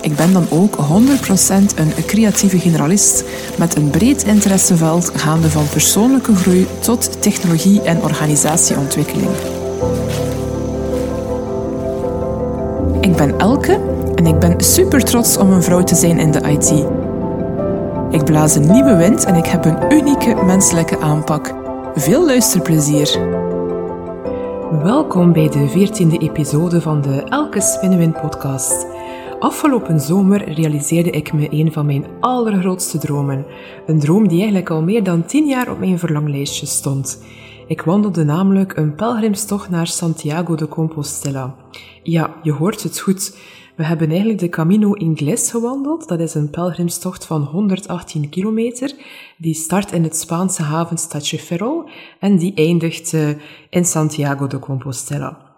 Ik ben dan ook 100% een creatieve generalist met een breed interesseveld gaande van persoonlijke groei tot technologie en organisatieontwikkeling. Ik ben Elke en ik ben super trots om een vrouw te zijn in de IT. Ik blaas een nieuwe wind en ik heb een unieke menselijke aanpak. Veel luisterplezier! Welkom bij de 14e episode van de Elke Spinnenwind podcast. Afgelopen zomer realiseerde ik me een van mijn allergrootste dromen. Een droom die eigenlijk al meer dan 10 jaar op mijn verlanglijstje stond. Ik wandelde namelijk een pelgrimstocht naar Santiago de Compostela. Ja, je hoort het goed. We hebben eigenlijk de Camino Ingles gewandeld. Dat is een pelgrimstocht van 118 kilometer. Die start in het Spaanse havenstadje Ferrol en die eindigt eh, in Santiago de Compostela.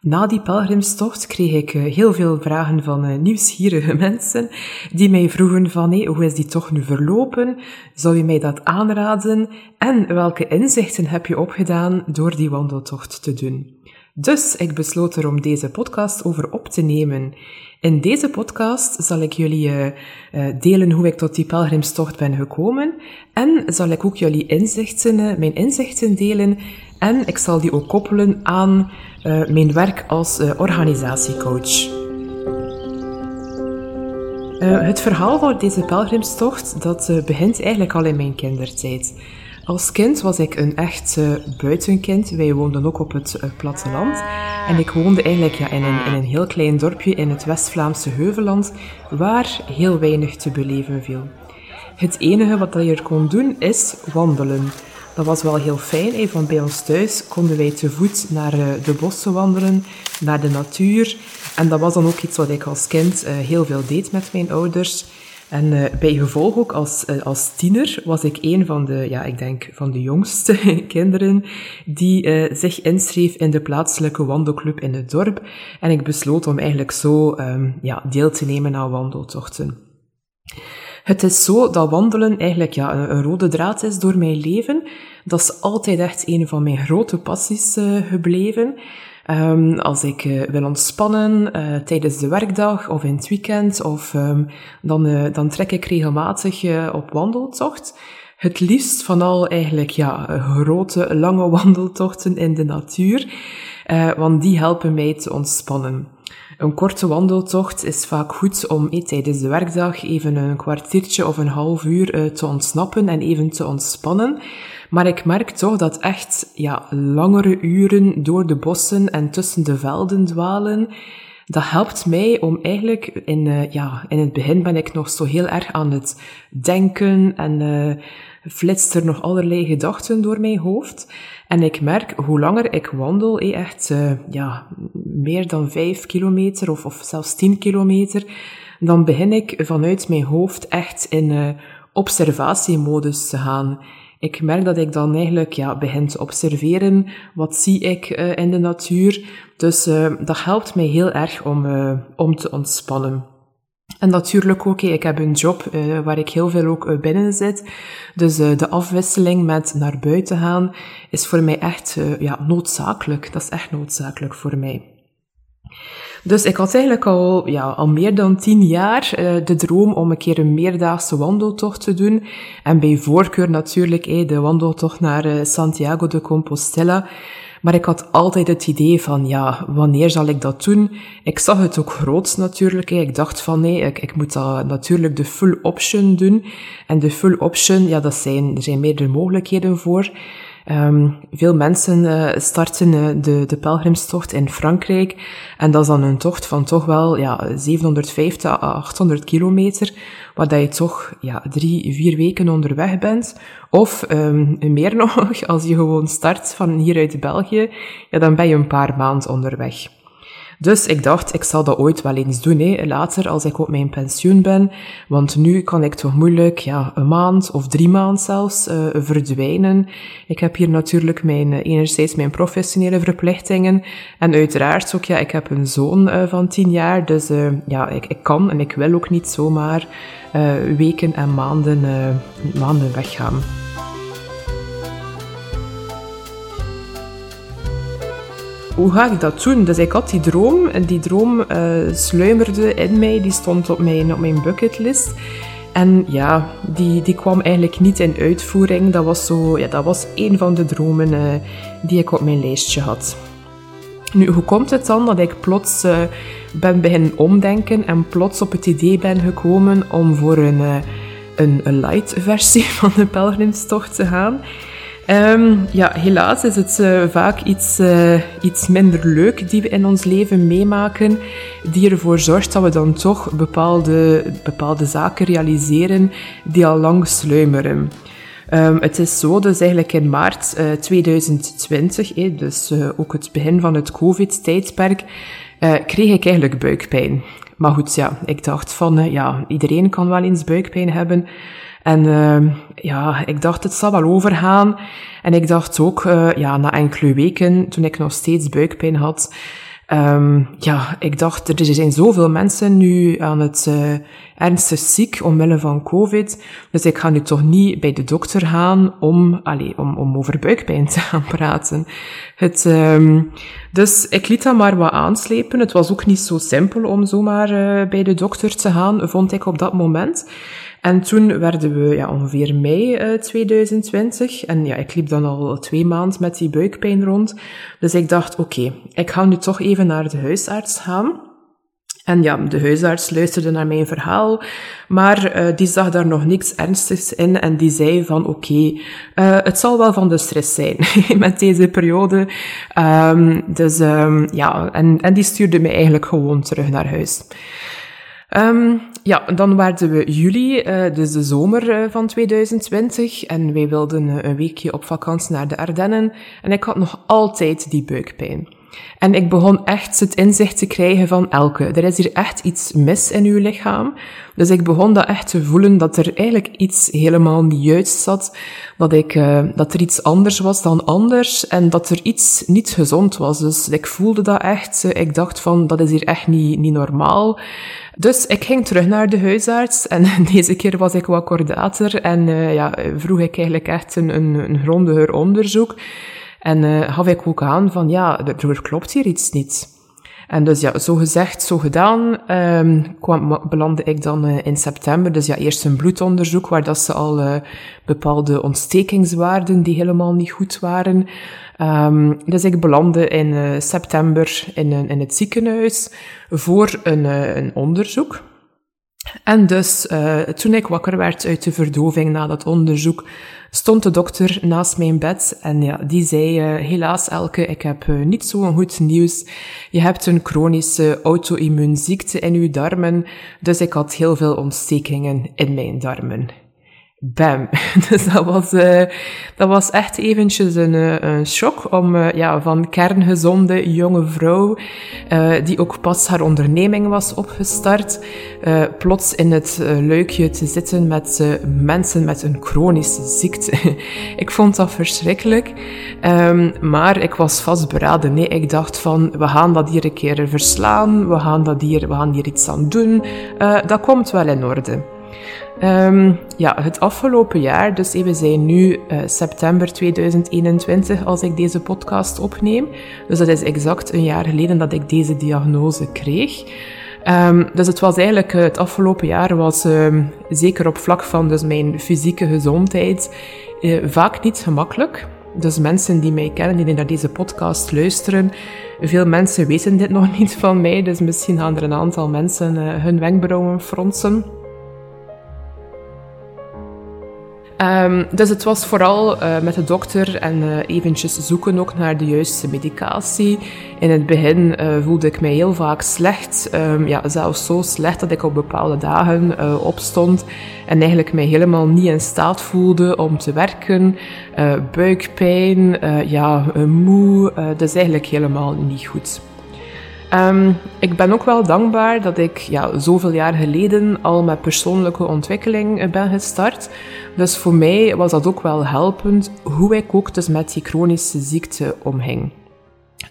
Na die pelgrimstocht kreeg ik eh, heel veel vragen van eh, nieuwsgierige mensen die mij vroegen van hey, hoe is die toch nu verlopen? Zou je mij dat aanraden? En welke inzichten heb je opgedaan door die wandeltocht te doen? Dus ik besloot er om deze podcast over op te nemen. In deze podcast zal ik jullie uh, delen hoe ik tot die pelgrimstocht ben gekomen en zal ik ook jullie inzichten, mijn inzichten delen en ik zal die ook koppelen aan uh, mijn werk als uh, organisatiecoach. Uh, het verhaal van deze pelgrimstocht dat begint eigenlijk al in mijn kindertijd. Als kind was ik een echt buitenkind. Wij woonden ook op het platteland. En ik woonde eigenlijk ja, in, een, in een heel klein dorpje in het West-Vlaamse Heuvelland, waar heel weinig te beleven viel. Het enige wat je er kon doen is wandelen. Dat was wel heel fijn, van bij ons thuis konden wij te voet naar eh, de bossen wandelen, naar de natuur. En dat was dan ook iets wat ik als kind eh, heel veel deed met mijn ouders. En uh, bij gevolg ook als, als tiener was ik een van de, ja, ik denk van de jongste kinderen die zich inschreef in de plaatselijke wandelclub in het dorp. En ik besloot om eigenlijk zo um, ja, deel te nemen aan wandeltochten. Het is zo dat wandelen eigenlijk ja, een, rode draad is door mijn leven. Dat is altijd echt een van mijn grote passies uh, gebleven. Um, als ik uh, wil ontspannen uh, tijdens de werkdag of in het weekend, of um, dan, dan trek ik regelmatig op wandeltocht. Het liefst van al eigenlijk ja, grote, lange wandeltochten in de natuur, want die helpen mij te ontspannen. Een korte wandeltocht is vaak goed om eh, tijdens de werkdag even een kwartiertje of een half uur eh, te ontsnappen en even te ontspannen. Maar ik merk toch dat echt ja, langere uren door de bossen en tussen de velden dwalen, dat helpt mij om eigenlijk in, uh, ja, in het begin ben ik nog zo heel erg aan het denken en flitst er nog allerlei gedachten door mijn hoofd. En ik merk, hoe langer ik wandel, eh, echt uh, ja, meer dan vijf kilometer of, of zelfs tien kilometer, dan begin ik vanuit mijn hoofd echt in uh, observatiemodus te gaan. Ik merk dat ik dan eigenlijk ja, begin te observeren. Wat zie ik uh, in de natuur? Dus dat helpt mij heel erg om, om te ontspannen. En natuurlijk ook, ik heb een job uh, waar ik heel veel ook uh, binnen zit. Dus uh, de afwisseling met naar buiten gaan is voor mij echt ja, noodzakelijk. Dat is echt noodzakelijk voor mij. Dus ik had eigenlijk al, ja, al meer dan tien jaar de droom om een keer een meerdaagse wandeltocht te doen. En bij voorkeur natuurlijk de wandeltocht naar Santiago de Compostela. Maar ik had altijd het idee van, ja, wanneer zal ik dat doen? Ik zag het ook groots natuurlijk. Ik dacht van, nee, ik, ik moet dat natuurlijk de full option doen. En de full option, ja, dat zijn, er zijn meerdere mogelijkheden voor. Um, veel mensen uh, starten uh, de, de pelgrimstocht in Frankrijk. En dat is dan een tocht van toch wel ja, 750 à 800 kilometer, waar dat je toch ja, drie, vier weken onderweg bent. Of um, meer nog, als je gewoon start van hier uit België, ja, dan ben je een paar maanden onderweg. Dus ik dacht, ik zal dat ooit wel eens doen, hè, later als ik op mijn pensioen ben. Want nu kan ik toch moeilijk, ja, een maand of drie maanden zelfs, uh, verdwijnen. Ik heb hier natuurlijk mijn, uh, enerzijds mijn professionele verplichtingen. En uiteraard ook, ja, ik heb een zoon uh, van tien jaar. Dus ja, ik, ik kan en ik wil ook niet zomaar weken en maanden, maanden weggaan. Hoe ga ik dat doen? Dus ik had die droom en die droom uh, sluimerde in mij, die stond op mijn, op mijn bucketlist. En ja, die, die kwam eigenlijk niet in uitvoering. Dat was, zo, ja, dat was een van de dromen uh, die ik op mijn lijstje had. Nu, hoe komt het dan dat ik plots uh, ben beginnen omdenken en plots op het idee ben gekomen om voor een, een, een light versie van de pelgrimstocht te gaan? Um, ja, helaas is het uh, vaak iets, uh, iets minder leuk die we in ons leven meemaken, die ervoor zorgt dat we dan toch bepaalde, bepaalde zaken realiseren die al lang sluimeren. Um, het is zo, dus eigenlijk in maart uh, 2020, eh, dus ook het begin van het COVID-tijdperk, kreeg ik eigenlijk buikpijn. Maar goed, ja, ik dacht van, ja, iedereen kan wel eens buikpijn hebben. En uh, ja, ik dacht, het zal wel overgaan. En ik dacht ook, uh, ja, na enkele weken, toen ik nog steeds buikpijn had, um, ja, ik dacht, er zijn zoveel mensen nu aan het uh, ernstig ziek omwille van COVID. Dus ik ga nu toch niet bij de dokter gaan om, allez, om, om over buikpijn te gaan praten. Het, um, dus ik liet dat maar wat aanslepen. Het was ook niet zo simpel om zomaar uh, bij de dokter te gaan, vond ik op dat moment. En toen werden we ja, ongeveer mei uh, eh, 2020. En ja, ik liep dan al twee maanden met die buikpijn rond. Dus ik dacht, oké, ik ga nu toch even naar de huisarts gaan. En ja, de huisarts luisterde naar mijn verhaal, maar uh, die zag daar nog niks ernstigs in en die zei van oké, uh, het zal wel van de stress zijn met deze periode. Um, dus um, ja, en, en die stuurde mij eigenlijk gewoon terug naar huis. Um, ja, dan waren we juli, uh, dus de zomer uh, van 2020. En wij wilden uh, een weekje op vakantie naar de Ardennen. En ik had nog altijd die buikpijn. En ik begon echt het inzicht te krijgen van Elke, er is hier echt iets mis in uw lichaam. Dus ik begon dat echt te voelen dat er eigenlijk iets helemaal niet juist zat. Dat, ik, uh, dat er iets anders was dan anders en dat er iets niet gezond was. Dus ik voelde dat echt. Ik dacht van, dat is hier echt niet, niet normaal. Dus ik ging terug naar de huisarts en deze keer was ik wat kordater en uh, ja, vroeg ik eigenlijk echt een, een, een grondiger onderzoek. En uh, gaf ik ook aan van, ja, er klopt hier iets niet. En dus ja, zo gezegd, zo gedaan, um, kwam, belandde ik dan uh, in september. Dus ja, eerst een bloedonderzoek waar dat ze al uh, bepaalde ontstekingswaarden die helemaal niet goed waren. Um, dus ik belandde in uh, september in, in het ziekenhuis voor een, een onderzoek. En dus uh, toen ik wakker werd uit de verdoving na dat onderzoek, stond de dokter naast mijn bed en ja, die zei, uh, helaas Elke, ik heb uh, niet zo'n goed nieuws. Je hebt een chronische auto-immuunziekte in uw darmen, dus ik had heel veel ontstekingen in mijn darmen bam. Dus dat was, uh, dat was echt eventjes een, uh, een shock om uh, ja, van kerngezonde jonge vrouw, die ook pas haar onderneming was opgestart, plots in het luikje te zitten met mensen met een chronische ziekte. ik vond dat verschrikkelijk, um, maar ik was vastberaden. Nee, ik dacht van, we gaan dat hier een keer verslaan, we gaan, dat hier, we gaan hier iets aan doen, dat komt wel in orde. Um, ja, het afgelopen jaar, dus we zijn nu uh, september 2021 als ik deze podcast opneem. Dus dat is exact een jaar geleden dat ik deze diagnose kreeg. Um, dus het was eigenlijk, uh, het afgelopen jaar was um, zeker op vlak van dus mijn fysieke gezondheid vaak niet gemakkelijk. Dus mensen die mij kennen, die naar deze podcast luisteren, veel mensen weten dit nog niet van mij, dus misschien gaan er een aantal mensen hun wenkbrauwen fronsen. Um, dus het was vooral uh, met de dokter en uh, eventjes zoeken ook naar de juiste medicatie. In het begin uh, voelde ik mij heel vaak slecht. Um, ja, zelfs zo slecht dat ik op bepaalde dagen opstond en eigenlijk mij helemaal niet in staat voelde om te werken. buikpijn, ja, moe, dus eigenlijk helemaal niet goed. Um, ik ben ook wel dankbaar dat ik ja, zoveel jaar geleden al met persoonlijke ontwikkeling eh, ben gestart. Dus voor mij was dat ook wel helpend hoe ik ook dus met die chronische ziekte omging.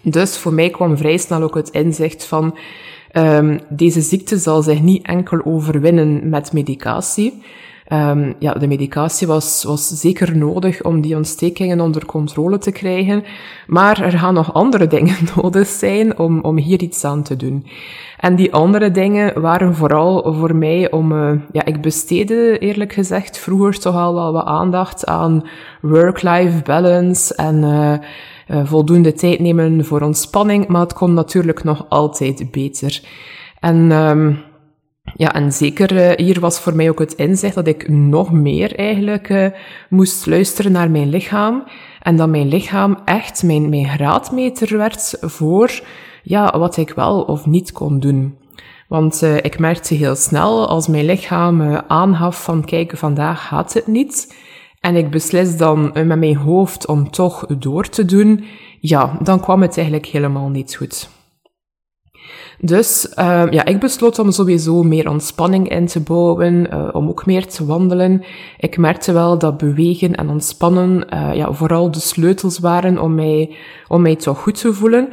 Dus voor mij kwam vrij snel ook het inzicht van um, deze ziekte zal zich niet enkel overwinnen met medicatie. Um, ja, de medicatie was, was zeker nodig om die ontstekingen onder controle te krijgen. Maar er gaan nog andere dingen nodig zijn om, om hier iets aan te doen. En die andere dingen waren vooral voor mij om, uh, ja, ik besteedde eerlijk gezegd vroeger toch al wel wat aandacht aan work-life balance en uh, uh, voldoende tijd nemen voor ontspanning, maar het kon natuurlijk nog altijd beter. En um, ja, en zeker uh, hier was voor mij ook het inzicht dat ik nog meer eigenlijk uh, moest luisteren naar mijn lichaam. En dat mijn lichaam echt mijn, mijn graadmeter werd voor ja, wat ik wel of niet kon doen. Want uh, ik merkte heel snel als mijn lichaam aangaf van kijk, vandaag gaat het niet. En ik beslis dan met mijn hoofd om toch door te doen. Ja, dan kwam het eigenlijk helemaal niet goed. Dus uh, ja, ik besloot om sowieso meer ontspanning in te bouwen, uh, om ook meer te wandelen. Ik merkte wel dat bewegen en ontspannen uh, ja, vooral de sleutels waren om mij, om mij toch goed te voelen.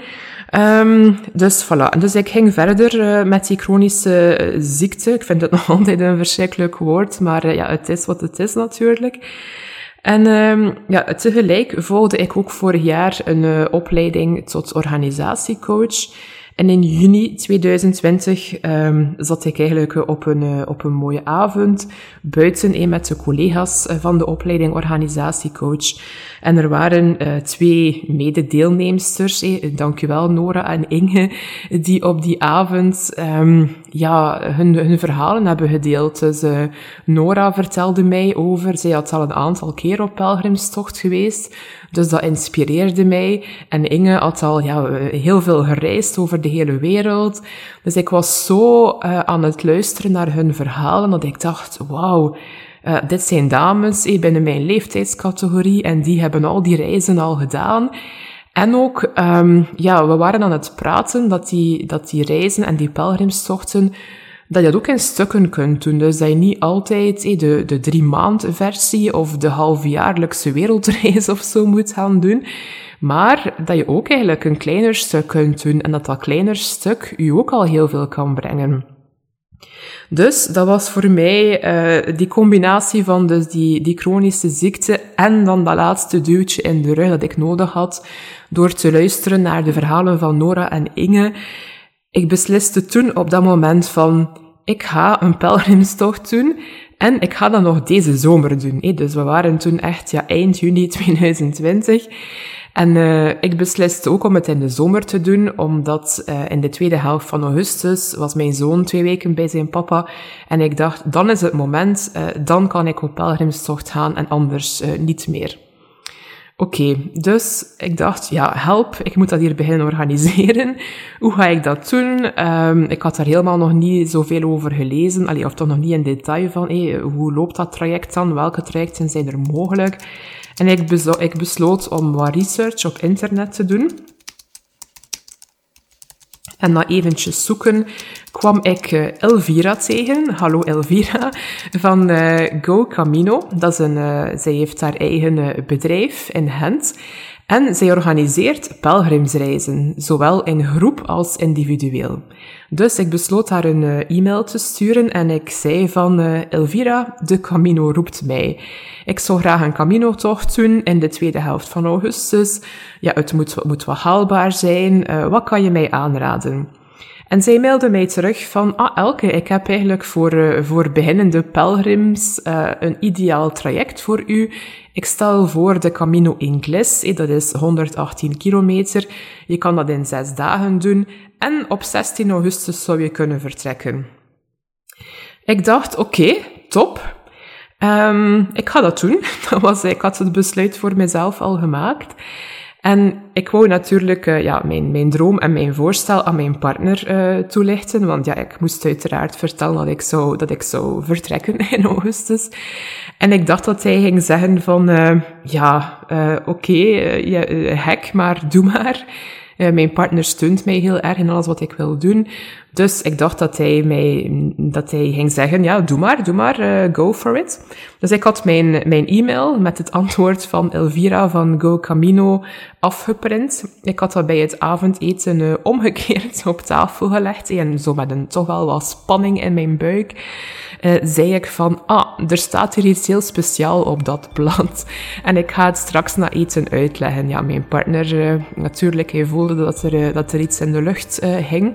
Um, dus voilà. Dus ik ging verder met die chronische ziekte. Ik vind het nog altijd een verschrikkelijk woord, maar ja, het is wat het is natuurlijk. En um, ja, tegelijk volgde ik ook vorig jaar een opleiding tot organisatiecoach. En in juni 2020 um, zat ik eigenlijk op een, uh, op een mooie avond buiten een met de collega's uh, van de opleiding organisatiecoach. En er waren twee mededeelnemsters, eh, dankjewel Nora en Inge, die op die avond um, ja, hun, hun verhalen hebben gedeeld. Dus Nora vertelde mij over, zij had al een aantal keer op pelgrimstocht geweest, dus dat inspireerde mij. En Inge had al ja, heel veel gereisd over de hele wereld. Dus ik was zo uh, aan het luisteren naar hun verhalen dat ik dacht, wauw, dit zijn dames eh, binnen mijn leeftijdscategorie en die hebben al die reizen al gedaan. En ook, um, ja, we waren aan het praten dat die, dat die reizen en die pelgrimstochten, dat je dat ook in stukken kunt doen. Dus dat je niet altijd eh, de, de drie maand versie of de halfjaarlijkse wereldreis of zo moet gaan doen. Maar dat je ook eigenlijk een kleiner stuk kunt doen en dat dat kleiner stuk je ook al heel veel kan brengen. Dus dat was voor mij uh, die combinatie van dus die, die chronische ziekte en dan dat laatste duwtje in de rug dat ik nodig had door te luisteren naar de verhalen van Nora en Inge. Ik besliste toen op dat moment van, ik ga een pelgrimstocht doen en ik ga dat nog deze zomer doen. Dus we waren toen echt ja, eind juni 2020. En uh, ik besliste ook om het in de zomer te doen, omdat uh, in de tweede helft van augustus was mijn zoon twee weken bij zijn papa. En ik dacht, dan is het moment, uh, dan kan ik op pelgrimstocht gaan en anders niet meer. Oké, dus ik dacht, ja, help, ik moet dat hier beginnen organiseren. Hoe ga ik dat doen? Um, ik had daar helemaal nog niet zoveel over gelezen, allee, of toch nog niet in detail van, hey, hoe loopt dat traject dan? Welke trajecten zijn er mogelijk? En ik, ik besloot om wat research op internet te doen. En na eventjes zoeken kwam ik uh, Elvira tegen. Hallo Elvira, van uh, Go Camino. Dat is een, uh, zij heeft haar eigen bedrijf in Gent. En zij organiseert pelgrimsreizen, zowel in groep als individueel. Dus ik besloot haar een uh, e-mail te sturen en ik zei van uh, Elvira, de Camino roept mij. Ik zou graag een Camino-tocht doen in de tweede helft van augustus. Ja, het moet, moet wel haalbaar zijn. Uh, wat kan je mij aanraden? En zij mailde mij terug van, ah Elke, ik heb eigenlijk voor, uh, voor beginnende pelgrims uh, een ideaal traject voor u. Ik stel voor de Camino Ingles, eh, dat is 118 kilometer. Je kan dat in zes dagen doen en op 16 augustus zou je kunnen vertrekken. Ik dacht, oké, top. Um, ik ga dat doen. Dat was, ik had het besluit voor mezelf al gemaakt. En ik wou natuurlijk uh, ja, mijn, mijn droom en mijn voorstel aan mijn partner uh, toelichten, want ja, ik moest uiteraard vertellen dat ik zou, dat ik zou vertrekken in augustus. En ik dacht dat hij ging zeggen van, uh, ja, oké, okay, hek, maar doe maar. Uh, mijn partner steunt mij heel erg in alles wat ik wil doen. Dus ik dacht dat hij mij, dat hij ging zeggen, ja, doe maar, doe maar, uh, go for it. Dus ik had mijn, mijn e-mail met het antwoord van Elvira van Go Camino afgeprint. Ik had dat bij het avondeten uh, omgekeerd op tafel gelegd. En zo met een toch wel wat spanning in mijn buik zei ik van, ah, er staat hier iets heel speciaal op dat blad. En ik ga het straks na eten uitleggen. Ja, mijn partner, natuurlijk, hij dat er, uh, dat er iets in de lucht hing.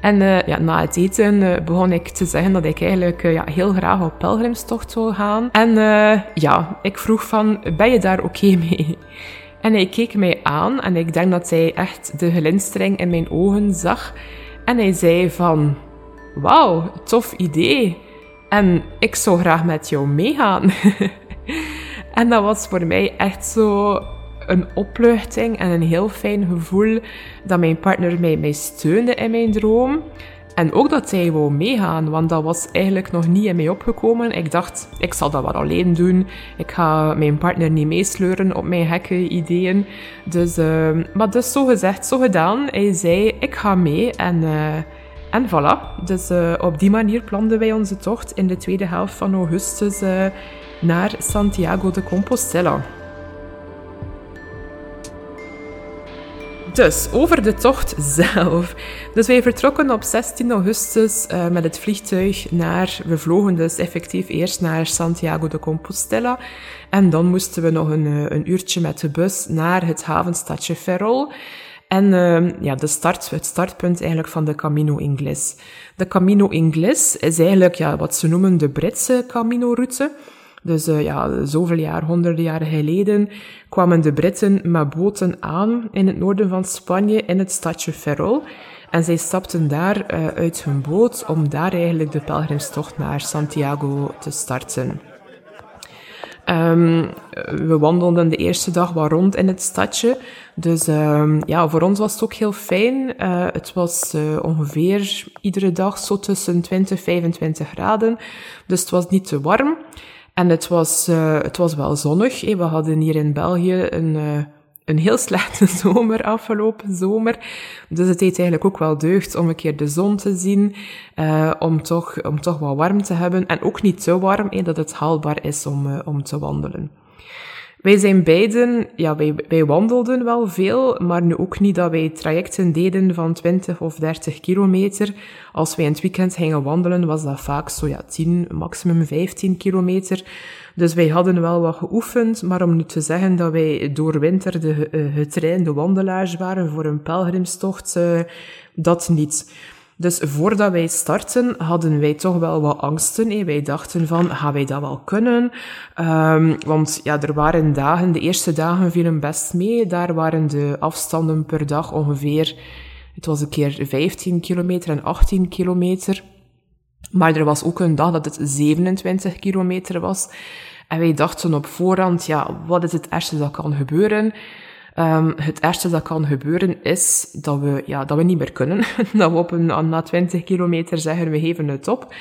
En ja, na het eten begon ik te zeggen dat ik eigenlijk ja, heel graag op pelgrimstocht zou gaan. En ja, ik vroeg van, ben je daar oké mee? En hij keek mij aan en ik denk dat hij echt de glinstering in mijn ogen zag. En hij zei van, wauw, tof idee. En ik zou graag met jou meegaan. en dat was voor mij echt zo een opluchting en een heel fijn gevoel dat mijn partner mij, mij steunde in mijn droom. En ook dat hij wou meegaan, want dat was eigenlijk nog niet in mij opgekomen. Ik dacht, ik zal dat wel alleen doen. Ik ga mijn partner niet meesleuren op mijn gekke ideeën. Dus, uh, maar dus zo gezegd, zo gedaan. Hij zei, ik ga mee en... Uh, en voilà, dus uh, op die manier planden wij onze tocht in de tweede helft van augustus uh, naar Santiago de Compostela. Dus, over de tocht zelf. Dus wij vertrokken op 16 augustus uh, met het vliegtuig naar... We vlogen dus effectief eerst naar Santiago de Compostela. En dan moesten we nog een, een uurtje met de bus naar het havenstadje Ferrol. En uh, ja, de start, het startpunt eigenlijk van de Camino Ingles. De Camino Ingles is eigenlijk ja, wat ze noemen de Britse Camino-route. Dus uh, ja, zoveel jaar, honderden jaren geleden, kwamen de Britten met boten aan in het noorden van Spanje, in het stadje Ferrol. En zij stapten daar uh, uit hun boot om daar eigenlijk de pelgrimstocht naar Santiago te starten. Um, we wandelden de eerste dag wat rond in het stadje. Dus um, ja, voor ons was het ook heel fijn. Uh, het was ongeveer iedere dag zo tussen 20 en 25 graden. Dus het was niet te warm. En het was, uh, het was wel zonnig. We hadden hier in België een een heel slechte zomer afgelopen zomer. Dus het deed eigenlijk ook wel deugd om een keer de zon te zien, uh, om, toch, om toch wat warm te hebben. En ook niet te warm, eh, dat het haalbaar is om, om te wandelen. Wij zijn beiden, ja, wij, wij wandelden wel veel, maar nu ook niet dat wij trajecten deden van 20 of 30 kilometer. Als wij in het weekend gingen wandelen, was dat vaak zo ja, 10, maximum 15 kilometer. Dus wij hadden wel wat geoefend, maar om nu te zeggen dat wij doorwinterde uh, getrainde wandelaars waren voor een pelgrimstocht, uh, dat niet. Dus voordat wij starten, hadden wij toch wel wat angsten. Hè. Wij dachten van, gaan wij dat wel kunnen? Um, want ja, er waren dagen, de eerste dagen vielen best mee. Daar waren de afstanden per dag ongeveer, het was een keer 15 kilometer en 18 kilometer. Maar er was ook een dag dat het 27 kilometer was. En wij dachten op voorhand, ja, wat is het ergste dat kan gebeuren? Um, het ergste dat kan gebeuren is dat we, ja, dat we niet meer kunnen. dat we op een, na 20 kilometer zeggen, we geven het op.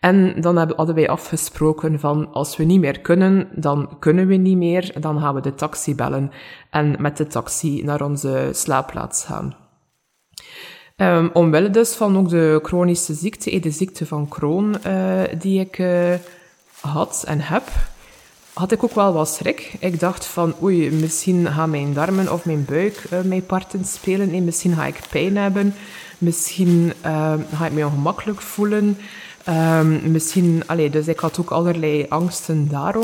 En dan hadden wij afgesproken van, als we niet meer kunnen, dan kunnen we niet meer. Dan gaan we de taxi bellen en met de taxi naar onze slaapplaats gaan. Um, omwille dus van ook de chronische ziekte, de ziekte van Crohn, uh, die ik uh, had en heb, had ik ook wel wat schrik. Ik dacht van, oei, misschien gaan mijn darmen of mijn buik uh, mij parten spelen. Misschien ga ik pijn hebben. Misschien uh, ga ik me ongemakkelijk voelen. Um, misschien, allee, dus ik had ook allerlei angsten daar.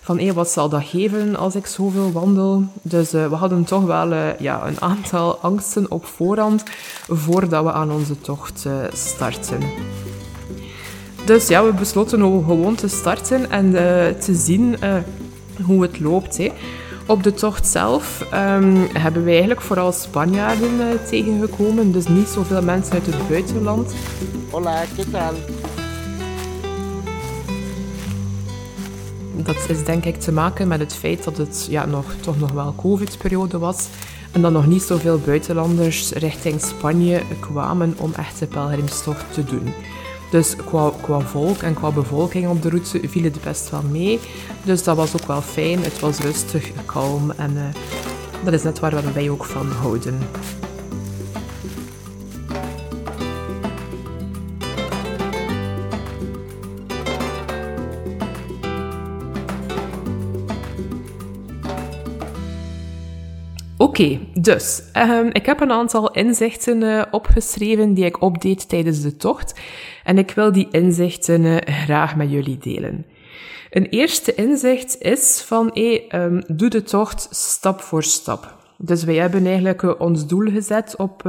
Van, wat zal dat geven als ik zoveel wandel? Dus uh, we hadden toch wel ja, een aantal angsten op voorhand voordat we aan onze tocht starten. Dus ja, we besloten om gewoon te starten en uh, te zien uh, hoe het loopt. Hè. Op de tocht zelf um, hebben we eigenlijk vooral Spanjaarden uh, tegengekomen, dus niet zoveel mensen uit het buitenland. Hola, ¿qué tal? Dat is denk ik te maken met het feit dat het ja, nog, toch nog wel covid-periode was en dat nog niet zoveel buitenlanders richting Spanje kwamen om echte pelgrimstocht te doen. Dus qua, qua volk en qua bevolking op de route viel het best wel mee. Dus dat was ook wel fijn. Het was rustig, kalm en uh, dat is net waar wij ook van houden. Oké, dus um, ik heb een aantal inzichten uh, opgeschreven die ik opdeed tijdens de tocht. En ik wil die inzichten uh, graag met jullie delen. Een eerste inzicht is van, um, doe de tocht stap voor stap. Dus wij hebben eigenlijk uh, ons doel gezet op,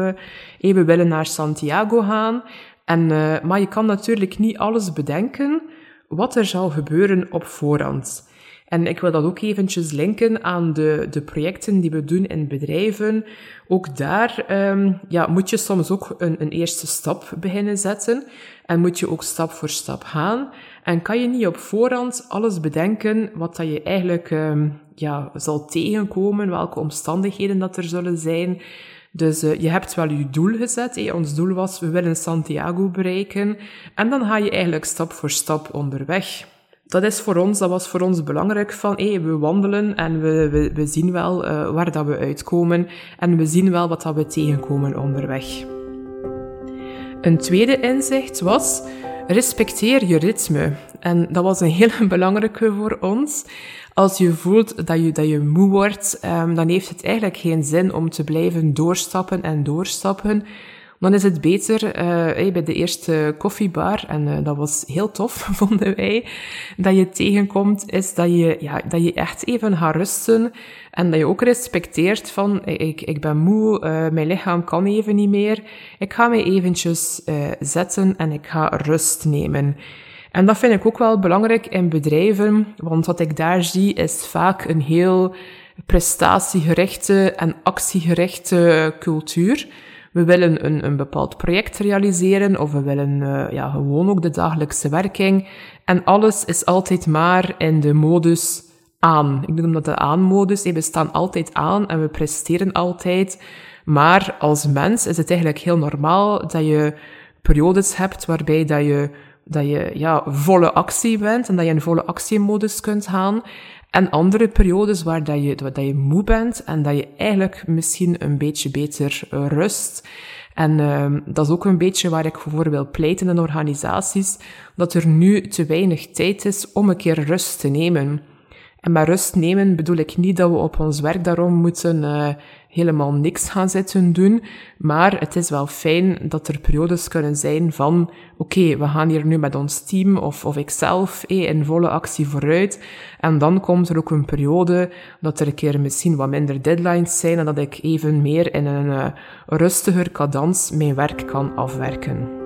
we willen naar Santiago gaan. En, maar je kan natuurlijk niet alles bedenken wat er zal gebeuren op voorhand. En ik wil dat ook eventjes linken aan de, de projecten die we doen in bedrijven. Ook daar um, ja, moet je soms ook een, een eerste stap beginnen zetten. En moet je ook stap voor stap gaan. En kan je niet op voorhand alles bedenken wat dat je eigenlijk um, ja, zal tegenkomen, welke omstandigheden dat er zullen zijn. Dus uh, je hebt wel je doel gezet. Ons doel was, we willen Santiago bereiken. En dan ga je eigenlijk stap voor stap onderweg dat is voor ons, dat was voor ons belangrijk van, we wandelen en we, we, zien wel uh, waar dat we uitkomen en we zien wel wat dat we tegenkomen onderweg. Een tweede inzicht was, respecteer je ritme. En dat was een hele belangrijke voor ons. Als je voelt dat je, dat je moe wordt, um, dan heeft het eigenlijk geen zin om te blijven doorstappen en doorstappen dan is het beter uh, bij de eerste koffiebar, en uh, dat was heel tof, vonden wij, dat je tegenkomt, is dat je, ja, dat je echt even gaat rusten en dat je ook respecteert van, ik, ik ben moe, uh, mijn lichaam kan even niet meer, ik ga mij eventjes zetten en ik ga rust nemen. En dat vind ik ook wel belangrijk in bedrijven, want wat ik daar zie is vaak een heel prestatiegerichte en actiegerichte cultuur we willen een, een bepaald project realiseren of we willen uh, ja, gewoon ook de dagelijkse werking. En alles is altijd maar in de modus aan. Ik noem dat de aanmodus. We staan altijd aan en we presteren altijd. Maar als mens is het eigenlijk heel normaal dat je periodes hebt waarbij dat je, dat je ja, volle actie bent en dat je in volle actiemodus kunt gaan. En andere periodes waar dat je, dat je moe bent en dat je eigenlijk misschien een beetje beter rust. En uh, dat is ook een beetje waar ik voor wil pleiten in organisaties, dat er nu te weinig tijd is om een keer rust te nemen. En met rust nemen bedoel ik niet dat we op ons werk daarom moeten uh, helemaal niks gaan zitten doen. Maar het is wel fijn dat er periodes kunnen zijn van, oké, we gaan hier nu met ons team of, of ikzelf eh, in volle actie vooruit. En dan komt er ook een periode dat er een keer misschien wat minder deadlines zijn en dat ik even meer in een uh, rustiger cadans mijn werk kan afwerken.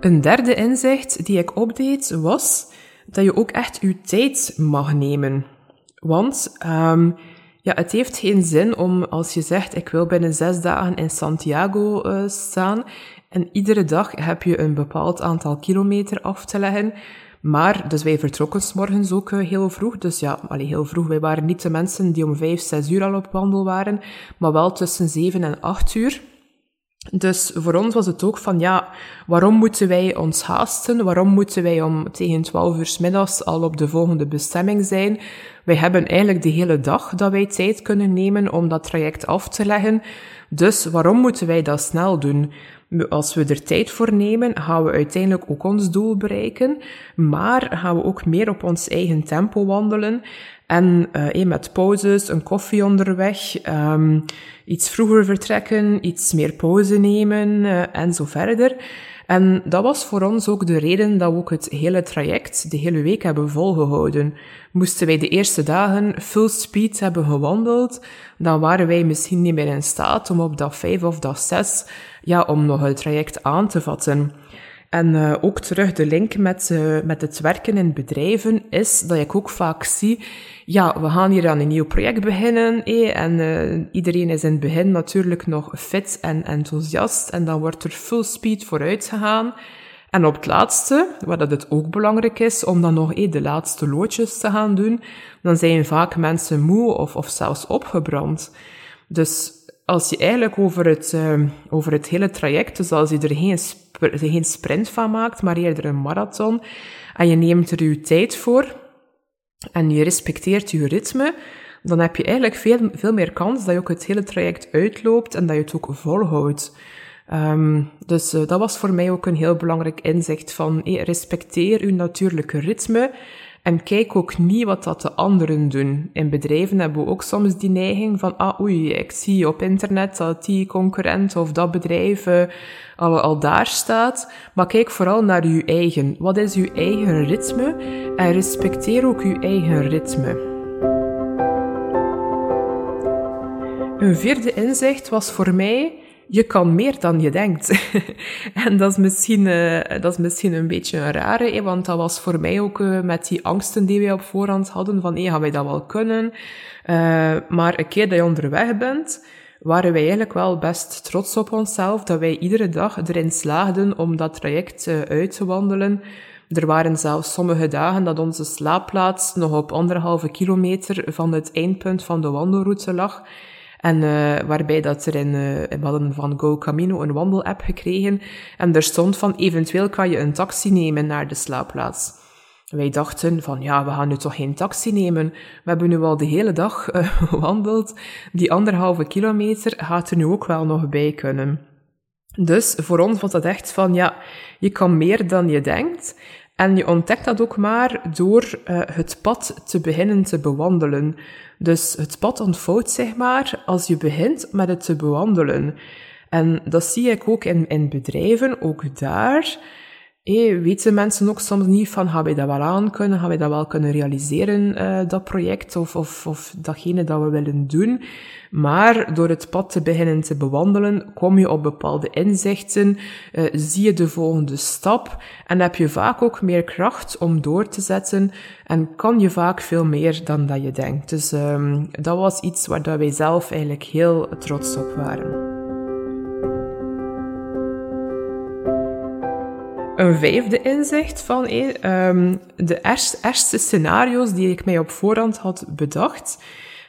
Een derde inzicht die ik opdeed was dat je ook echt je tijd mag nemen. Want um, ja, het heeft geen zin om als je zegt ik wil binnen zes dagen in Santiago uh, staan en iedere dag heb je een bepaald aantal kilometer af te leggen. Maar, dus wij vertrokken s morgens ook uh, heel vroeg. Dus ja, allee, heel vroeg. Wij waren niet de mensen die om vijf, zes uur al op wandel waren, maar wel tussen zeven en acht uur. Dus voor ons was het ook van, ja, waarom moeten wij ons haasten? Waarom moeten wij om tegen 12 uur middags al op de volgende bestemming zijn? Wij hebben eigenlijk de hele dag dat wij tijd kunnen nemen om dat traject af te leggen. Dus waarom moeten wij dat snel doen? Als we er tijd voor nemen, gaan we uiteindelijk ook ons doel bereiken, maar gaan we ook meer op ons eigen tempo wandelen. En uh, met pauzes, een koffie onderweg, um, iets vroeger vertrekken, iets meer pauze nemen uh, en zo verder. En dat was voor ons ook de reden dat we ook het hele traject de hele week hebben volgehouden. Moesten wij de eerste dagen full speed hebben gewandeld, dan waren wij misschien niet meer in staat om op dag 5 of dag 6 ja, om nog het traject aan te vatten. En uh, ook terug de link met, uh, met het werken in bedrijven is dat ik ook vaak zie, ja, we gaan hier aan een nieuw project beginnen, eh, en uh, iedereen is in het begin natuurlijk nog fit en enthousiast, en dan wordt er full speed vooruit gegaan. En op het laatste, waar dat het ook belangrijk is om dan nog eh, de laatste loodjes te gaan doen, dan zijn vaak mensen moe of, of zelfs opgebrand. Dus als je eigenlijk over het, uh, over het hele traject, dus als je er geen er geen sprint van maakt, maar eerder een marathon, en je neemt er je tijd voor, en je respecteert je ritme, dan heb je eigenlijk veel, veel meer kans dat je ook het hele traject uitloopt en dat je het ook volhoudt. Um, dus uh, dat was voor mij ook een heel belangrijk inzicht van respecteer uw natuurlijke ritme en kijk ook niet wat dat de anderen doen. In bedrijven hebben we ook soms die neiging van, ah oei, ik zie op internet dat die concurrent of dat bedrijf uh, al, al daar staat. Maar kijk vooral naar uw eigen. Wat is uw eigen ritme? En respecteer ook uw eigen ritme. Een vierde inzicht was voor mij, je kan meer dan je denkt. en dat is misschien, uh, dat is misschien een beetje een rare, want dat was voor mij ook uh, met die angsten die wij op voorhand hadden, van hey, gaan wij dat wel kunnen? Uh, maar een keer dat je onderweg bent, waren wij eigenlijk wel best trots op onszelf, dat wij iedere dag erin slaagden om dat traject uit te wandelen. Er waren zelfs sommige dagen dat onze slaapplaats nog op anderhalve kilometer van het eindpunt van de wandelroute lag. En uh, waarbij dat er in, uh, we hadden van Go Camino een wandelapp gekregen. En er stond van, eventueel kan je een taxi nemen naar de slaapplaats. Wij dachten van, ja, we gaan nu toch geen taxi nemen. We hebben nu al de hele dag uh, gewandeld. Die anderhalve kilometer gaat er nu ook wel nog bij kunnen. Dus voor ons was dat echt van, ja, je kan meer dan je denkt. En je ontdekt dat ook maar door uh, het pad te beginnen te bewandelen. Dus het pad ontvouwt zich maar als je begint met het te bewandelen. En dat zie ik ook in, in bedrijven, ook daar. Hey, weten mensen ook soms niet van, gaan wij dat wel aan kunnen, gaan wij dat wel kunnen realiseren, uh, dat project, of, of, of datgene dat we willen doen. Maar door het pad te beginnen te bewandelen, kom je op bepaalde inzichten, uh, zie je de volgende stap en heb je vaak ook meer kracht om door te zetten en kan je vaak veel meer dan dat je denkt. Dus um, dat was iets waar dat wij zelf eigenlijk heel trots op waren. Een vijfde inzicht van eh, um, de ergste scenario's die ik mij op voorhand had bedacht.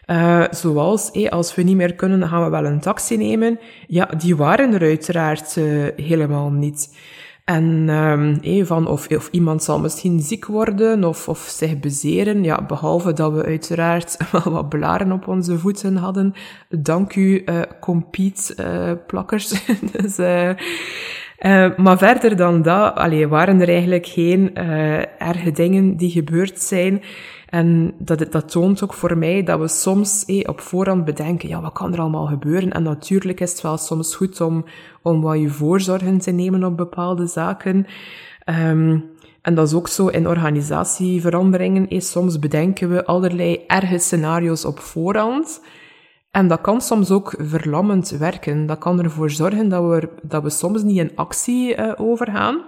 Uh, zoals, eh, als we niet meer kunnen, dan gaan we wel een taxi nemen. Ja, die waren er uiteraard uh, helemaal niet. En um, eh, van of, of iemand zal misschien ziek worden of, of zich bezeren. Ja, behalve dat we uiteraard wel wat blaren op onze voeten hadden. Dank u, uh, compete plakkers. dus, uh, maar verder dan dat, allee, waren er eigenlijk geen uh, erge dingen die gebeurd zijn. En dat, dat toont ook voor mij dat we soms eh, op voorhand bedenken, ja, wat kan er allemaal gebeuren? En natuurlijk is het wel soms goed om, om wat je voorzorgen te nemen op bepaalde zaken. Um, en dat is ook zo in organisatieveranderingen. Eh, soms bedenken we allerlei erge scenario's op voorhand. En dat kan soms ook verlammend werken. Dat kan ervoor zorgen dat we, dat we soms niet in actie uh, overgaan.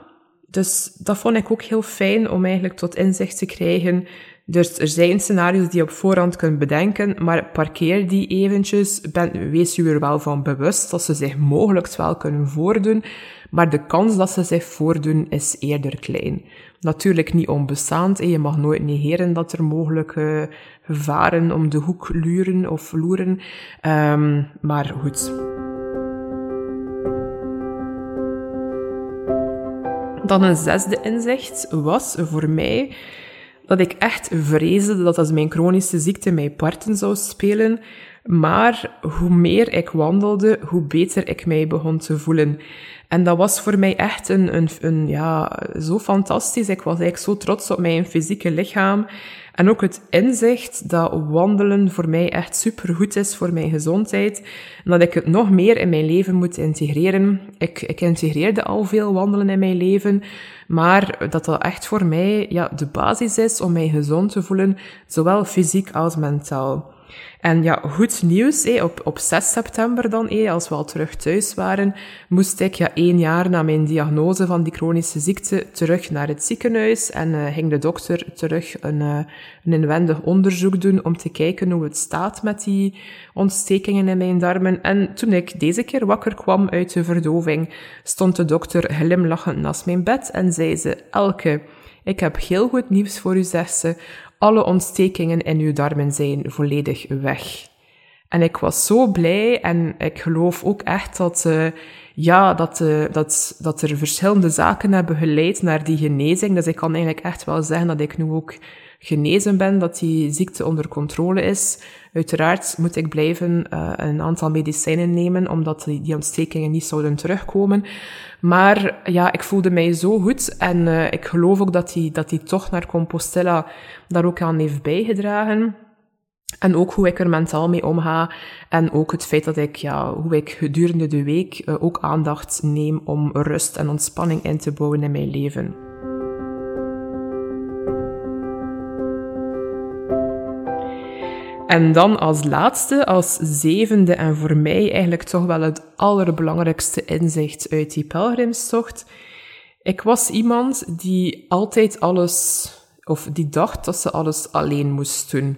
Dus dat vond ik ook heel fijn om eigenlijk tot inzicht te krijgen. Dus er zijn scenario's die je op voorhand kunt bedenken, maar parkeer die eventjes. Ben, wees je er wel van bewust dat ze zich mogelijk wel kunnen voordoen, maar de kans dat ze zich voordoen is eerder klein. Natuurlijk niet onbestaand. Je mag nooit negeren dat er mogelijke gevaren om de hoek luren of loeren. Um, maar goed. Dan een zesde inzicht was voor mij dat ik echt vreesde dat als mijn chronische ziekte mij parten zou spelen. Maar hoe meer ik wandelde, hoe beter ik mij begon te voelen. En dat was voor mij echt een, een, een, ja, zo fantastisch. Ik was eigenlijk zo trots op mijn fysieke lichaam. En ook het inzicht dat wandelen voor mij echt supergoed is voor mijn gezondheid. En dat ik het nog meer in mijn leven moet integreren. Ik, ik integreerde al veel wandelen in mijn leven. Maar dat dat echt voor mij ja, de basis is om mij gezond te voelen, zowel fysiek als mentaal. En ja, goed nieuws, op, op 6 september dan, als we al terug thuis waren, moest ik ja, één jaar na mijn diagnose van die chronische ziekte terug naar het ziekenhuis en uh, ging de dokter terug een, uh, een inwendig onderzoek doen om te kijken hoe het staat met die ontstekingen in mijn darmen. En toen ik deze keer wakker kwam uit de verdoving, stond de dokter glimlachend naast mijn bed en zei ze, Elke, ik heb heel goed nieuws voor u, zegt ze. Alle ontstekingen in uw darmen zijn volledig weg. En ik was zo blij en ik geloof ook echt dat, uh, ja, dat, uh, dat, dat er verschillende zaken hebben geleid naar die genezing. Dus ik kan eigenlijk echt wel zeggen dat ik nu ook genezen ben, dat die ziekte onder controle is. Uiteraard moet ik blijven uh, een aantal medicijnen nemen, omdat die, die ontstekingen niet zouden terugkomen. Maar ja, ik voelde mij zo goed en uh, ik geloof ook dat die, dat die toch naar Compostela daar ook aan heeft bijgedragen. En ook hoe ik er mentaal mee omga. En ook het feit dat ik, ja, hoe ik gedurende de week uh, ook aandacht neem om rust en ontspanning in te bouwen in mijn leven. En dan als laatste, als zevende en voor mij eigenlijk toch wel het allerbelangrijkste inzicht uit die pelgrimstocht. Ik was iemand die altijd alles, of die dacht dat ze alles alleen moest doen.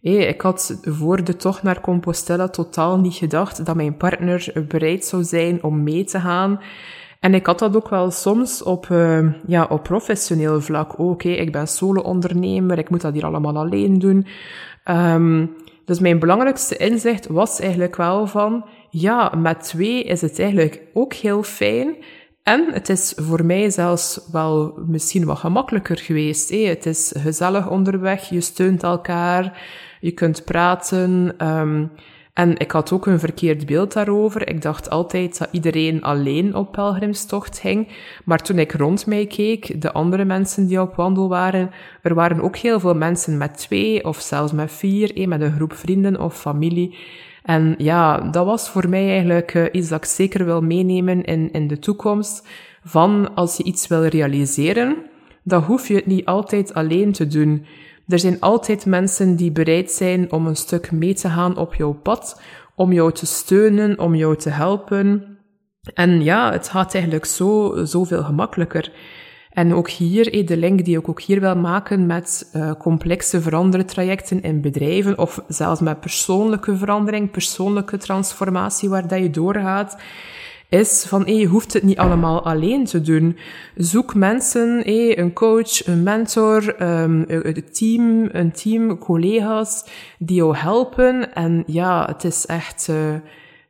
ik had voor de tocht naar Compostela totaal niet gedacht dat mijn partner bereid zou zijn om mee te gaan. En ik had dat ook wel soms op, uh, ja, op professioneel vlak ook. Ik ben solo-ondernemer, ik moet dat hier allemaal alleen doen. Um, dus mijn belangrijkste inzicht was eigenlijk wel van, ja, met twee is het eigenlijk ook heel fijn. En het is voor mij zelfs wel misschien wat gemakkelijker geweest. Het is gezellig onderweg, je steunt elkaar, je kunt praten. Um, en ik had ook een verkeerd beeld daarover. Ik dacht altijd dat iedereen alleen op pelgrimstocht ging. Maar toen ik rond mij keek, de andere mensen die op wandel waren, er waren ook heel veel mensen met twee of zelfs met vier, met een groep vrienden of familie. En ja, dat was voor mij eigenlijk uh, iets dat ik zeker wil meenemen in, in de toekomst. Van als je iets wil realiseren, dan hoef je het niet altijd alleen te doen. Er zijn altijd mensen die bereid zijn om een stuk mee te gaan op jouw pad, om jou te steunen, om jou te helpen. En ja, het gaat eigenlijk zo, zoveel gemakkelijker. En ook hier, de link die ik ook hier wil maken met uh, complexe verandertrajecten in bedrijven, of zelfs met persoonlijke verandering, persoonlijke transformatie waar dat je doorgaat, is van hey, je hoeft het niet allemaal alleen te doen. Zoek mensen, hey, een coach, een mentor, um, een team, een team, collega's die jou helpen. En ja, het is echt, uh,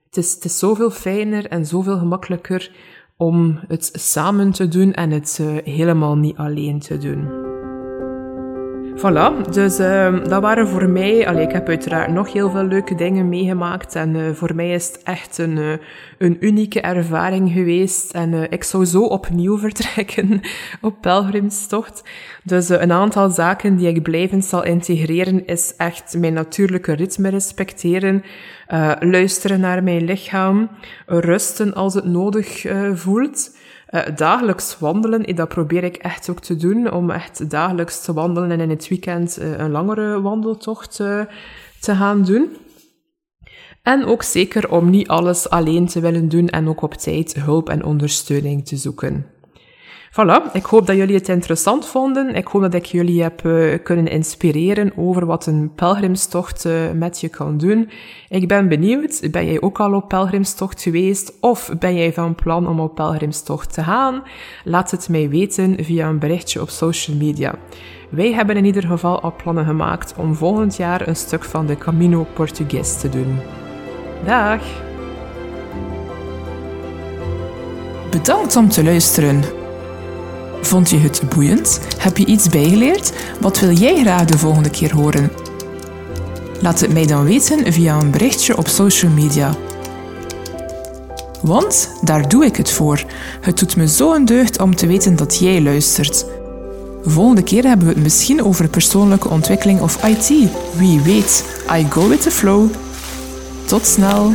het, is, het is zoveel fijner en zoveel gemakkelijker om het samen te doen en het uh, helemaal niet alleen te doen. Voilà, dus uh, dat waren voor mij... Allee, ik heb uiteraard nog heel veel leuke dingen meegemaakt. En uh, voor mij is het echt een, uh, een unieke ervaring geweest. En uh, ik zou zo opnieuw vertrekken op pelgrimstocht. Dus een aantal zaken die ik blijvend zal integreren is echt mijn natuurlijke ritme respecteren. luisteren naar mijn lichaam. Rusten als het nodig voelt. Uh, dagelijks wandelen, dat probeer ik echt ook te doen, om echt dagelijks te wandelen en in het weekend uh, een langere wandeltocht te gaan doen. En ook zeker om niet alles alleen te willen doen en ook op tijd hulp en ondersteuning te zoeken. Voilà, ik hoop dat jullie het interessant vonden. Ik hoop dat ik jullie heb uh, kunnen inspireren over wat een pelgrimstocht uh, met je kan doen. Ik ben benieuwd, ben jij ook al op pelgrimstocht geweest of ben jij van plan om op pelgrimstocht te gaan? Laat het mij weten via een berichtje op social media. Wij hebben in ieder geval al plannen gemaakt om volgend jaar een stuk van de Camino Portugues te doen. Dag! Bedankt om te luisteren. Vond je het boeiend? Heb je iets bijgeleerd? Wat wil jij graag de volgende keer horen? Laat het mij dan weten via een berichtje op social media. Want daar doe ik het voor. Het doet me zo een deugd om te weten dat jij luistert. Volgende keer hebben we het misschien over persoonlijke ontwikkeling of IT. Wie weet, I go with the flow. Tot snel!